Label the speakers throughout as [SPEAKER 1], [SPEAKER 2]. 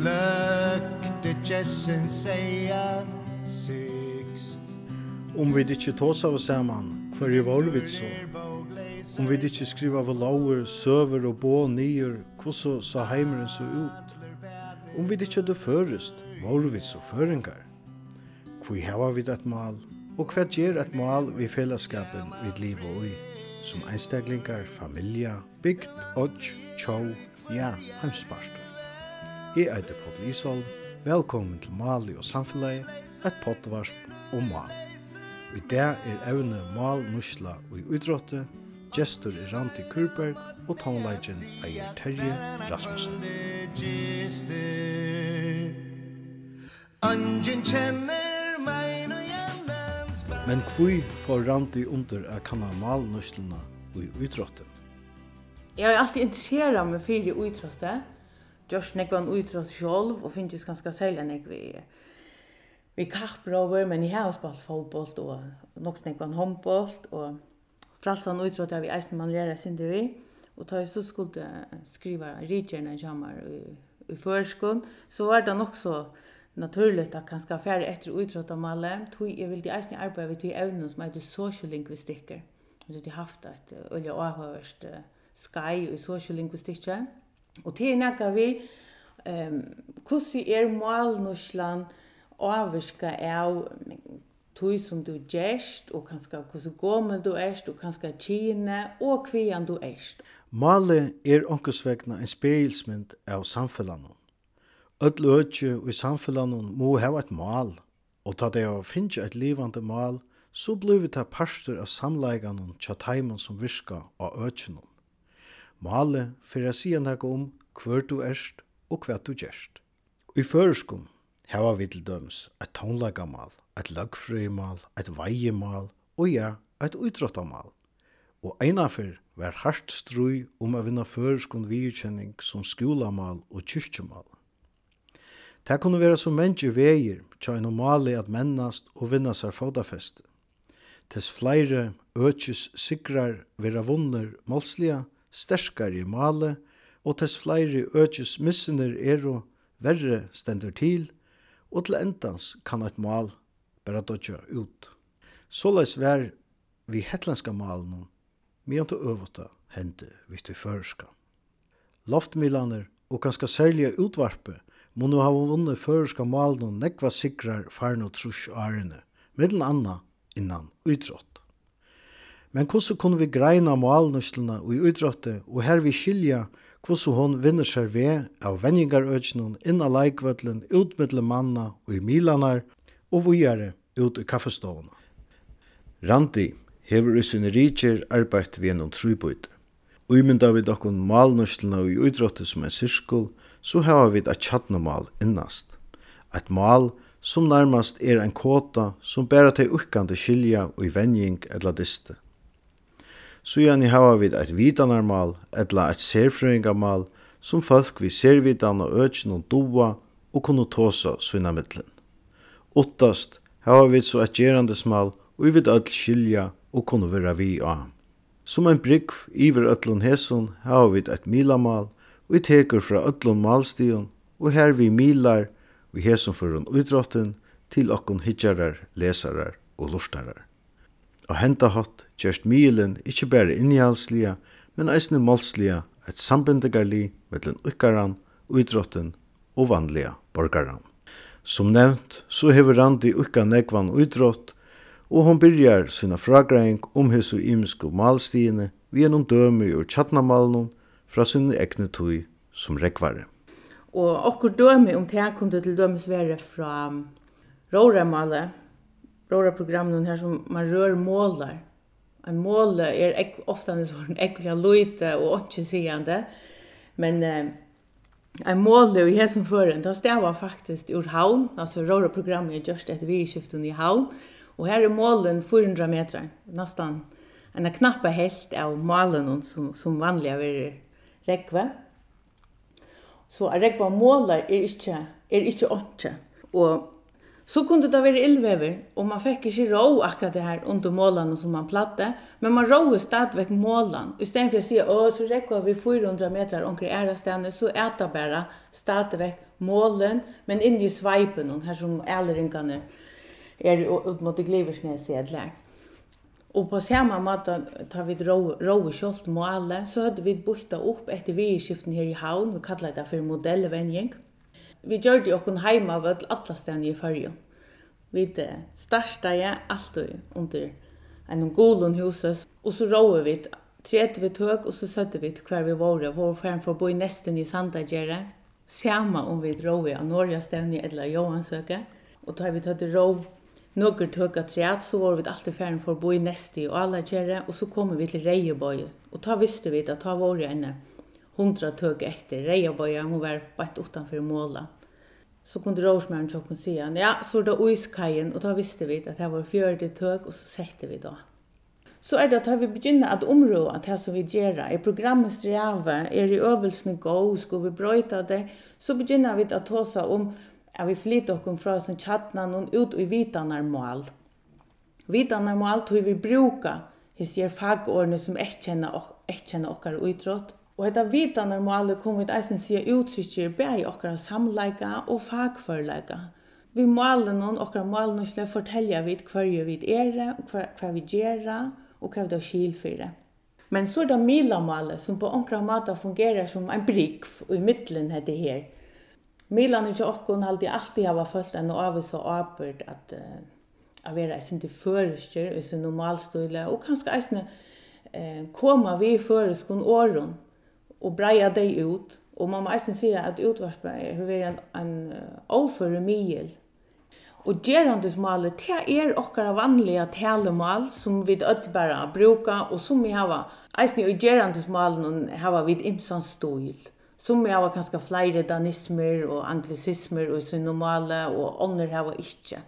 [SPEAKER 1] glökte jessen säga sixt
[SPEAKER 2] Om vi ikke tås av samman, kvar i vidt så. Om vi ikke skriva av lauer, søver og bå nyer, hvordan sa heimeren så ut. Om vi ikke det førest, vår vidt så føringar. Hvor hava vi et mal, og hva gjør et mal vi fellesskapen vi livet og i, som einstaklingar, familia, bygd, odds, tjau, ja, heimsparstår. Jeg er det Paul Isholm. Velkommen til Mali og Samfunnet, et pottvarsp om mal. Og i dag er evne mal, nusla og i utrådte, gestor er Randi Kurberg og tonelagen eier Terje Rasmussen.
[SPEAKER 1] Angen kjenner meg og gjennom
[SPEAKER 2] Men kvui får Randi under a kanna mal, nuslina og i utrådte?
[SPEAKER 3] Jeg har alltid interessert meg for i utrådte, gjørs nekvann utråd sjolv, og finnes ganske særlig enn jeg vi vi kappråver, men jeg har spalt fotboll, og nok nekvann håndboll, og fralsan utråd har vi eisen man lærer sin du vi, og da jeg så skulle skriva rikjerne jammer i, i førskånd, så var det nok så naturligt att kanske etter efter av malle tog jeg vill det eisen arbeta ved till evnen som heter social Så Så det haft ett øye avhørst sky i social. Og til er nekka vi um, hvordan er malnuslan avvirka av tog som du gjerst, og kanskje hvordan gommel du erst, og kanskje kine, og kvian du erst.
[SPEAKER 2] Male er onkelsvegna en spegelsmynd av samfellanon. Öll ötje i samfellanon må hava et mal, og ta det av finnje et livande mal, så blir vi ta parster av samleiganon tja taimon som virka av ötjenon. Male fyrir a sija naka om hver du erst og hva du gjerst. I føreskum hava vi til døms et tónlagamal, et lagfrøymal, et veimal og ja, et utrottamal. Og einafyr var hardt strui om a vinna føreskund virkjenning som skolamal og kyrkjemal. Det kunne være som menneske veier tja en normali at mennast og vinna seg fodafeste. Tess flere økjes sikrar vera vunner målslige, sterskare i male, og tess fleiri økjes missener er og verre stendur til, og til endans kan eit mal bare dodja ut. Såleis vær vi hetlandska malen, medan til øvota hende vi til føreska. Loftmilaner og kanska særlige utvarpe må nu ha vunnet føreska malen og nekva sikrar farno trus arene, middelen anna innan utrått. Men hvordan kunne vi greina målnuslene og i utrådte, og her vi skilja hvordan hon vinner seg ved av venningarøkjennom inn av leikvøtlen, ut manna og i milanar, og vujere ut i kaffestående. Randi hever i sinne rikjer arbeidt vi gjennom trubøyde. Uimynda vi dokkon malnuslene og i utrådte som en sirskul, så hava vi et tjattnamal innast. Et mal som nærmast er en kåta som bæra til ukkande skilja og i venjing eller diste. Sujani hava vid eit vidanarmal, etla eit serfrøyngamal, som folk vi servitan og økjen og doa og kunne tåsa sina middelen. Ottast hava vid så eit gerandesmal, og vi vid öll skilja og kunne vera vi av. Som ein brygg iver öllun hesun hava vid eit milamal, og vi teker fra öllun malstion, og her vi milar, vi hesun fyrir utrotten, til okkun hitjarar, lesarar og lustarar. Og henda hatt gjørst milen ikkje berre innhaldsliga, men eisne målsliga eit sambindegarli mellom ukkaran, uidrotten og vanliga borgaran. Som nevnt, så hever Randi ukka negvan uidrott, og hon byrjar sina fragreing om hessu imsku malstiene vi gjennom dømi ur tjatnamalen fra sinne egne tui som rekvare.
[SPEAKER 3] Og okkur dømi om det kunne til dømes være fra Rora-programmen her som man rør målar en mål er ek, ofta en sånn ekkelig lite og ikke sigende. Men eh, en mål i hesen förrän, det var faktiskt ur havn, alltså röra programmet är just ett i havn. Och här är målen 400 meter, nästan en knappe helt av målen som, som vanliga er rekve. Så räckva målar är inte, er inte åtta. Och Så kunde det være ildvever, og man fikk inte rå akkurat det her under målene som man platte. Men man råde målene. I stedet for å si, å, så räcker vi 400 meter omkring ära stället så er det bare stadigvæk målen men inni i sveipen, her som äldringarna er ut mot sedlar. Og på samme måte tar vi råa kjolt målet så hadde vi bytta upp etter vi skiften her i havn. Vi kallade det for modellvänjning. Mm vi gjør det jo heima av alle stedene i Førje. Vi det største jeg alltid under en golen huset, og så råer vi tredje vi tøk, og så søtte vi til hver vi våre, vår frem for å bo i nesten i Sandagjere, samme om vi råer av Norge stedene eller Johansøke, og da har vi tatt rå tøk at træt, så var vi alltid ferden for å bo i Nesti og alla kjære, og så kom vi til Reiebøy. Og ta visste vi at ta var enn hundra tøk etter. Reiabøya, hun var bare utanfor måla. Så kunde råsmæren tjokken sige, ja, så er det uiskajen, og da visste vi at det var fjørde tøk, og så sette vi da. Så er det at vi begynner at område at det som vi gjør, er programmet streve, er i øvelsene gå, skal vi brøyta det, så begynner vi at ta seg om at vi flytter oss fra som tjattene noen ut i vitanar mål. Vitanar mål tror vi bruker hvis jeg fagårene som ikke kjenner dere utrådt, Og hetta vitanar må alle koma við eisen sig uttrykkir bæði okkara samleika og fagførleika. Vi malen og okkara malen og slå fortelja vid hverju vid er, hva, hva vi gera og hva vi skil fyrir. Men så er det milamale som på ankra måte fungerer som en brygg i midtelen heter her. Milan er ikke okkon halde alltid hava følt enn og av og avbyrd at uh, a vera eisen til føreskjer, sin normalstøyle og kanskje eisen uh, koma vi i føreskon åren og breia dei ut. Og man må eisen att at utvarspa hur vært en, en overføre mil. Og gerandismålet, det er okkara vanliga talemål som vi öll bara bruka og som vi hava, eisen i gerandismålen hava vi imsan stil. Som vi har kanske flere danismer og anglicismer og sin normale og ånder hava inte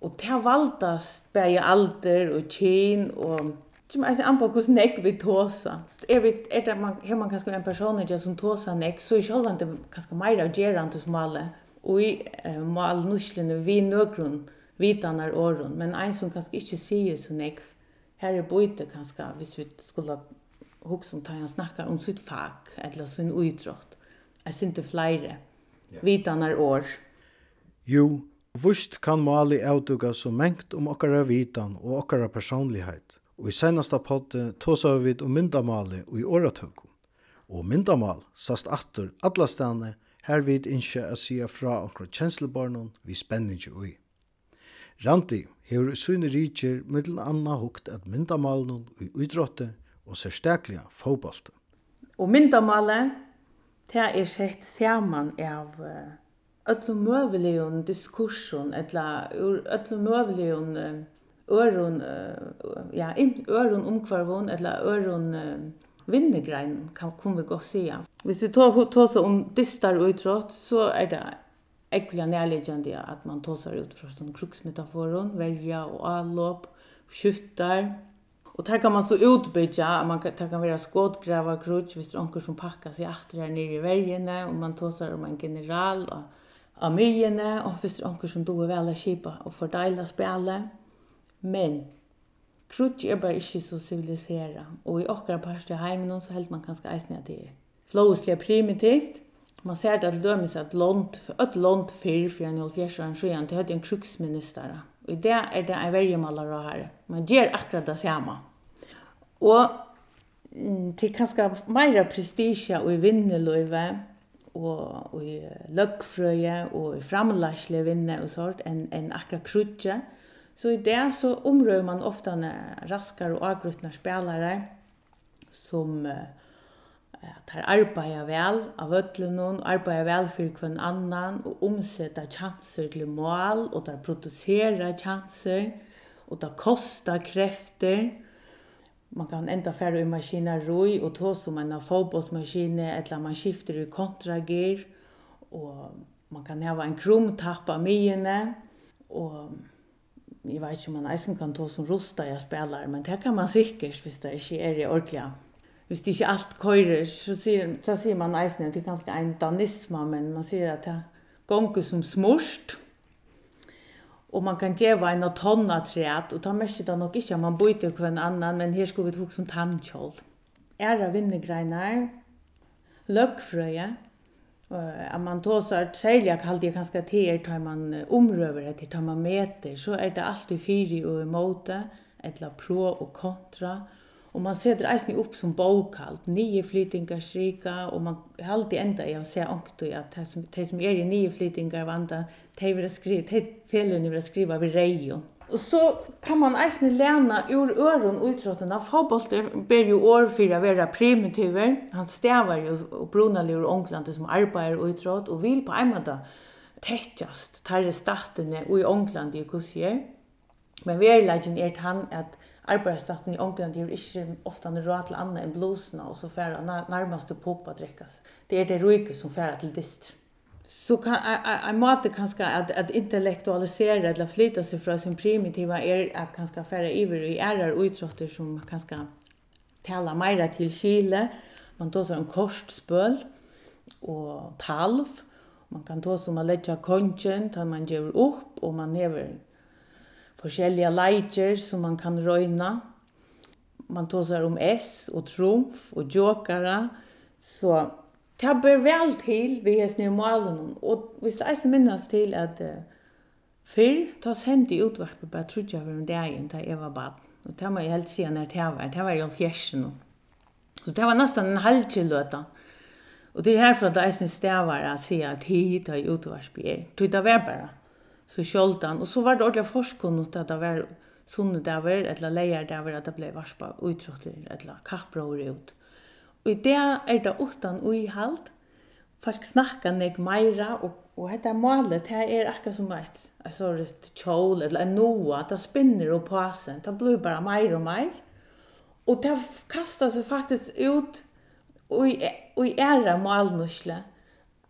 [SPEAKER 3] Og det valdas bæg alder og kyn og Som är an på hur snäck vi tåsa. Är vi är det man hur man kanske en person är som tåsa näck så i själva inte kanske mer av gerant som alla och i mal nuschlen vi nögrun vitanar åren men en som kanske inte ser så näck här är boite kanske hvis vi skulle hugsa om ta en snackar om sitt fag eller sin utrott. Jag syns inte flyre. Vitanar år.
[SPEAKER 2] Jo, Vust kan mali avduga så mengt om okkara vitan og okkara personlighet og i senasta podde tåsa vi om myndamali og i åratøkken. Og myndamal sast attur alla stane her vid innskje a sia fra onkra kjenslebarnon vi spenningi ui. Randi hefur sunni rikir middelen anna hukt at myndamalen i idrotte og sérstaklega fóbalte.
[SPEAKER 3] Og myndamalen, det er sett saman av öllum mövligun diskursun, eller öllum mövligun örun ja in örun omkvarvon eller örun vindegrein kan kun vi gå se. Hvis vi tar tosa om distar og utrått, så er det ekvila nærliggende at man tosar ut fra sånn kruksmetaforen, verja og allop, skyttar Og der kan man så utbytja, man kan, der kan vara skådgrava krutsk, hvis det er som pakkar sig achter her nere i verjene, og man tosar om en general og myene, og hvis det er onker som doer vel er kipa og fordeila spillet. Men Krutje er bare ikke så civilisera. Og i okkara parst i heimen så held man kanskje eisne at det er. Flåslig primitivt. Man ser det at lømmes at land, et land fyr, fyrir enn olfjersjaren sjøen, det høyde en kruksminister. Og det er det en vergemaler å her. Man gjør akkurat det samme. Og til kanskje meira prestisje og i vinneløyve, og, og i løggfrøye, og i framlæsle vinne og sånt, enn en akkurat krutje. Så i det så omrör man ofta när raskar och avgrutna spelare som eh, tar arbeida vel av ödlen och arbeida vel för kvann annan och omsätta chanser till mål och tar producera chanser och tar kosta krafter. Man kan ända färra i maskiner roi och ta som en fotbollsmaskiner eller man skifter i kontragir och man kan hava en krumtapp av myene och jeg vet ikke om man eisen kan ta som rosta jeg spiller, men det kan man sikkert hvis det ikke er i ordentlig. Hvis det ikke alt køyrer, så sier, så sier man eisen at det er ganske en danisma, men man sier at det gonger som smurst, og man kan djeva en av tonna træt, og ta mest det nok ikke, man byter hver en annan, men her skulle vi tog som tannkjål. Æra vinnegreinar, løggfrøye, att man tar så att sälja kallt jag kanske till er tar man omröver det tar man meter så är det alltid fyri och emot eller pro och kontra. Och man sätter eisen upp som bokalt nio flytingar skrika, och man alltid ända i att se och att det som det som är i nio flytingar vanda det vill skriva det felen vill skriva vid rejon Og så kan man eisen lena ur øren utrottene. Fagbolter ber jo år for å være primitiver. Han stavar jo og brunali ur Ånglandet som arbeider utrott og vil på en måte tettjast tar statene og i Ånglandet i kursier. Men verileggen er han at arbeidsstaten i Ångland gjør ikke ofte en råd til annet enn blåsene, og så færre nærmest å poppe. Det er det røyke som færre til distr så kan en måte kanske at, at intellektualisere eller flytta sig från sin primitiva är at kanske færre iver i ærer utrotter som kanske taler mer till kile. Man tar så en kortspøl och talv. Man kan ta som å lägga kongen där man gjør opp och man hever forskjellige leiter som man kan röjna. Man tar om S och trumf och jokare. Så det ber vel til vi er snir malen, og hvis det er minnes til at uh, fyrr, ta sendt i utvarpet bare trudja var om dagen da jeg var bad. Og det må jeg helt si når det var, det var jo fjersen. Så det var nesten en halvkiløta. Og det er herfra da eisen stavar at si at hit har i utvarpet er. Tog det var bare så sjoldan. Og så var det ordentlig forskon at det var sunnedaver, eller leierdaver, at det ble varspa utrotter, eller kapprår ut i det er det utan uihald. Folk snakkar nek meira, og, og dette malet, det er akkurat som et, et sånt kjol, eller en noa, det spinner og pasen, det blir bara meir og meir. Og det kastar seg faktisk ut og i æra malnusle.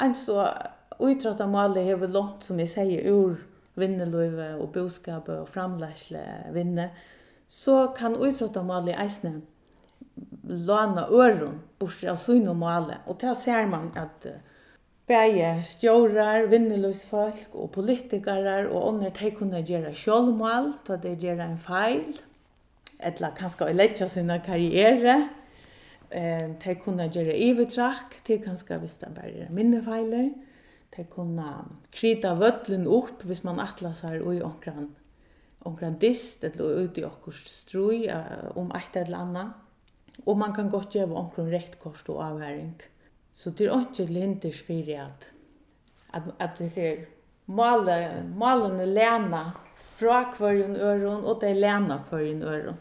[SPEAKER 3] En så utrata malet hever lånt, som jeg sier, ur vinneløyve og boskapet og framlæsle vinne, så kan utrata malet eisne låna øron bort av sin male. Og til ser man at bæje stjórar, vinneløsfolk og politikarar og ånder de kunne gjøre sjålmål, ta de gjøre en feil, eller kanskje å letja sina karriere, eh, de kunne gjøre ivetrakk, de kanskje hvis det bare er minnefeiler, de kunne krita vøtlen opp hvis man atlas her og i omkran, omkran dist, eller ut i okkur strui om eit eller annet. Og man kan godt gjøre omkring rettkost og avværing. Så det er ikke linders for at, at, at vi ser male, malene lena fra kvarjen øron, og det er lena kvarjen øron.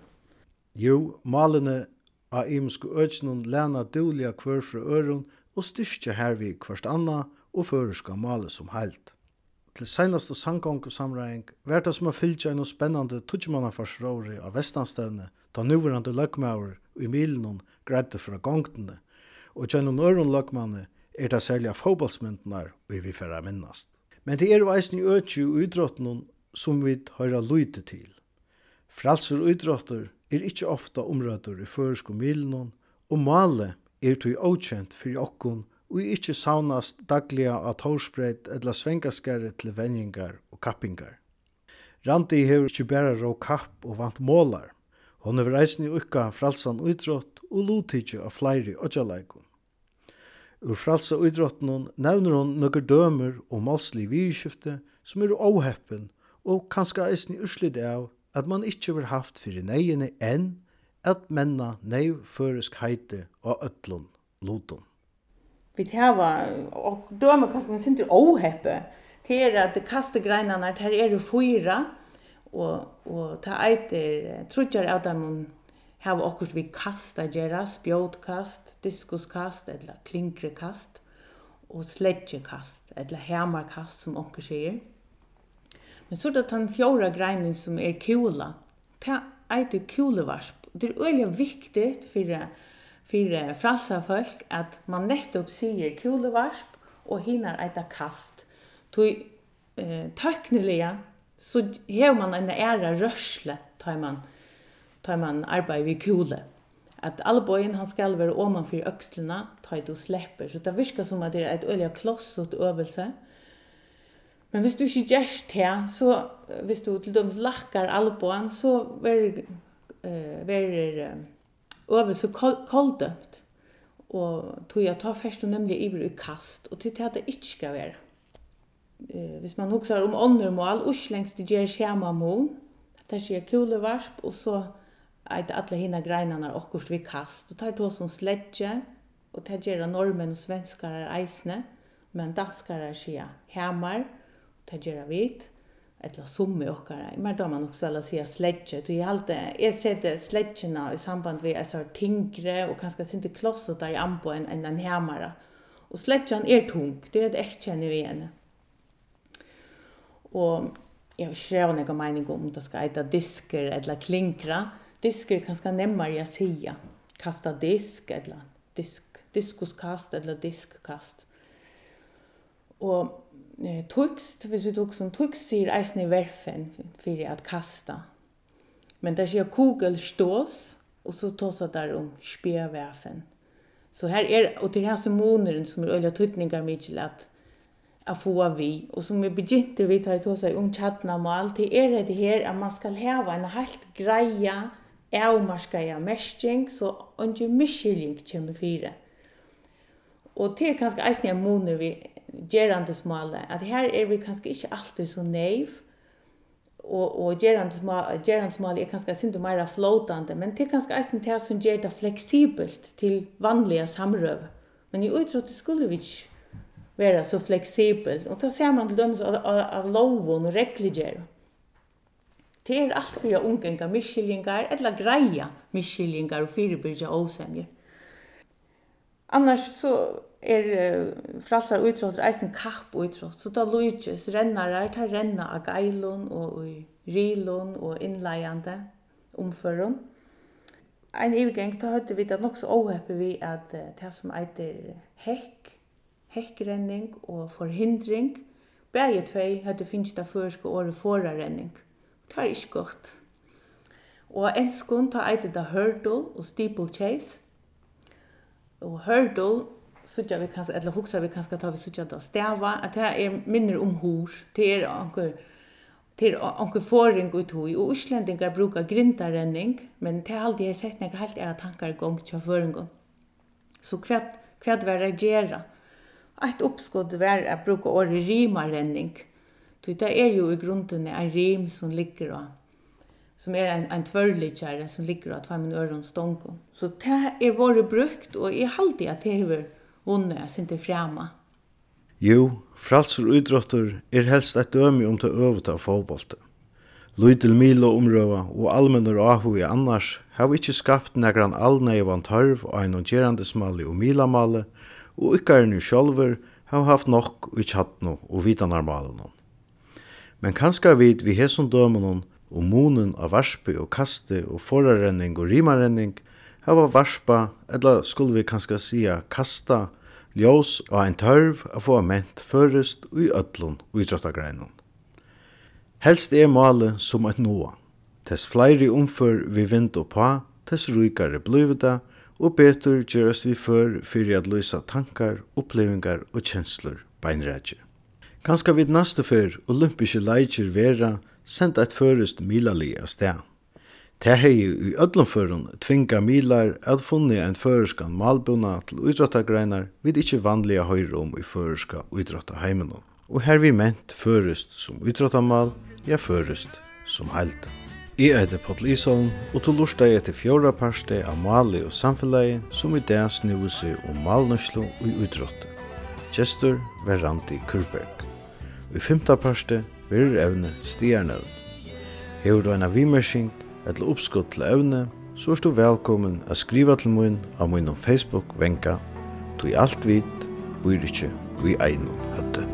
[SPEAKER 2] Jo, malene av imenske økjennom lena dårlige kvar fra øron, og styrke hervi hverst anna og føreska male som heilt. Til seinaste sanggong og samreing vært det som har fylltja enn noe spennende av vestanstevne, da nuverande løgmauer i milen hon greidde fra gongtene, og gjennom øren løgmanne er det særlig av fotballsmyndene vi vil fære minnast. Men det er veisen i øtju og idrotten som vi høyra lyde til. Fralser og idrotter er ikkje ofta omrøtter i føresk og milen og male er tog avkjent for okkon og ikkje saunast dagliga av torsbreit eller svengaskare til vendingar og kappingar. Randi hefur ikkje bæra rå kapp og vant målar, Hon er eisen i ukka fralsan uidrott og lutidje av flere ødjaleikon. Ur fralsa uidrottnun nevner hon nøkker dømer og malsli virskifte som er åheppen og kanska eisen i urslid av at man ikkje vil haft fyrir neiene enn at menna neiv føresk heite og ötlun lutum.
[SPEAKER 3] Vi tæva, og dømer kanskje man syndir åheppe, til at det kaste greinene her er jo fyra, og og ta eiter trutjar av dem hava okkurt við kasta gera spjótkast, diskuskast ella klinkrekast og sledgekast ella hemarkast sum okkur segir. Men så er det den fjorda greinen som er kula. Det eiter kulevarsp. Det er øyelig viktig for, for frasa folk at man nettopp sier kulevarsp og hinar eitir kast. Tøy eh, tøknelige så har man en ära rörsle tar man tar man arbeid vid kule. At alle bøyen han ska vara for økslene, tar du slipper. så det viskar som at det er et øyelig kloss åt övelse. Men hvis du ikke gjør det, så hvis du til dømes lakker alboen, så blir eh ver øvelse koldøpt. Og tog jeg tar først og nemlig i kast, og til det at det ikke skal være eh hvis man hugsar om andre mål, uslängst det ger skärma mål. Det skjer kule varsp och så att alla hina greinarna och kurs vi kast og tar to som sledge och tar gera normen och svenskar er eisne men danskar er skia hemar og tar gera vit eller summe och kara. Men då man också alla säga sledge du är allt är sett sledgena i samband med så tingre och kanske inte klossar där i ampo en en hemara. Och sledgen är tung. Det är det jag känner vi igen. Og jeg vil ikke noen mening om det skal eita disker eller klinkra. Disker kan skal nemmere jeg sige. Kasta disk eller disk, diskuskast eller diskkast. Og eh, tukst, hvis vi tok som tukst, sier eisen i verfen for at kasta. Men det sier kogel stås, og så tås det der om spjøverfen. Så her er, og til her simoner som er øyla tøytningar mykje at att få vi Og som vi begynte vi tar ta om chatna mal till er det her at man skal ha en helt greja avmarskaja mersking, så ikke misskilling kommer fire. Og det er kanskje eisen en måne vi gerande smala att här vi kanskje ikke alltid så naiv og og gerande smala er kanskje är kanske synd flotande men det är kanske tær det som fleksibelt det vanliga samrøv Men i utrot skulle vi vera så flexibelt. Och då ser man til dem så av loven och regliger. Det är allt för å undgänga miskyllingar, eller greia miskyllingar och fyrirbyrja osämjer. Annars så er fralsar utrotter eisen kapp utrott, så da lujtjes rennarar, ta renna av geilon og i rilon og innleiande omførun. Ein ivgeng, da høyde vi det nok så åheppe vi at det som eitir hekk, hekkrenning og forhindring. Begge tvei hadde finnst det førske året forarenning. Det er ikke godt. Og enskund ta eitet av hurdle og steeplechase. Og hurdle, sutja vi kanskje, eller huksa vi kanskje ta vi sutja da stava, at det er minner om hor, det er anker, til anker foring og tog, og uslendingar brukar grintarrenning, men det er alltid jeg sett nekker helt era tankar gong tja føringen. Så hva, hva var det gjerra? Eitt uppskott var att bruka orðið rimarrenning. Det er jo i grunden en rim som ligger á som er en, en tvørligere som ligger á min øren stonkum. Så det er vært brukt og er haldi at det hevur vunne sin til fremme.
[SPEAKER 2] Jo, fralsur idrottur er helst et dømi om til øvuta av fotbolta. Lydel Milo omrøva og almennur ahu i annars hava ikkje skapt negran allneivan tørv og ein og gerandesmali og milamale, og ykkaren jo sjálfur hava haft nok i tjattno og vitanarmalunum. Men kanska vit vi hesson dømunum og munen av varspi og kaste og forarrenning og rimarenning hava varspa, eller skulle vi kanska sia kasta, ljós og ein tørv a få ment førest og i öllun og idrottagreinun. Helst er male som eit noa. Tess fleiri umfør vi vind og pa, tess rykare blivida og betur gerast vi før fyrir at løysa tankar, opplevingar og kjenslur beinrætje. Kanska vid næste fyr olympiske leikir vera senda eit førest milali av sted. Det hei i öllum førun tvinga milar at funni ein føreskan malbuna til uidrottagreinar vid ikkje vanliga høyre om i føreska idrottaheimenon. Og her vi ment førest som uidrottamal, ja førest som heilte. Jeg heter Paul Isholm, og til lortet etter fjorda parste av Mali og samfunnet, som i dag snuer seg om malnøslo og utrådte. Gjester var Randi Kurberg. Og i femta parste var evne stjernøvn. Hever du en av vimersing, eller oppskott til evne, så er du velkommen å skriva til min av min Facebook-venka, tog alt vit, bor ikke, vi egnom høtte.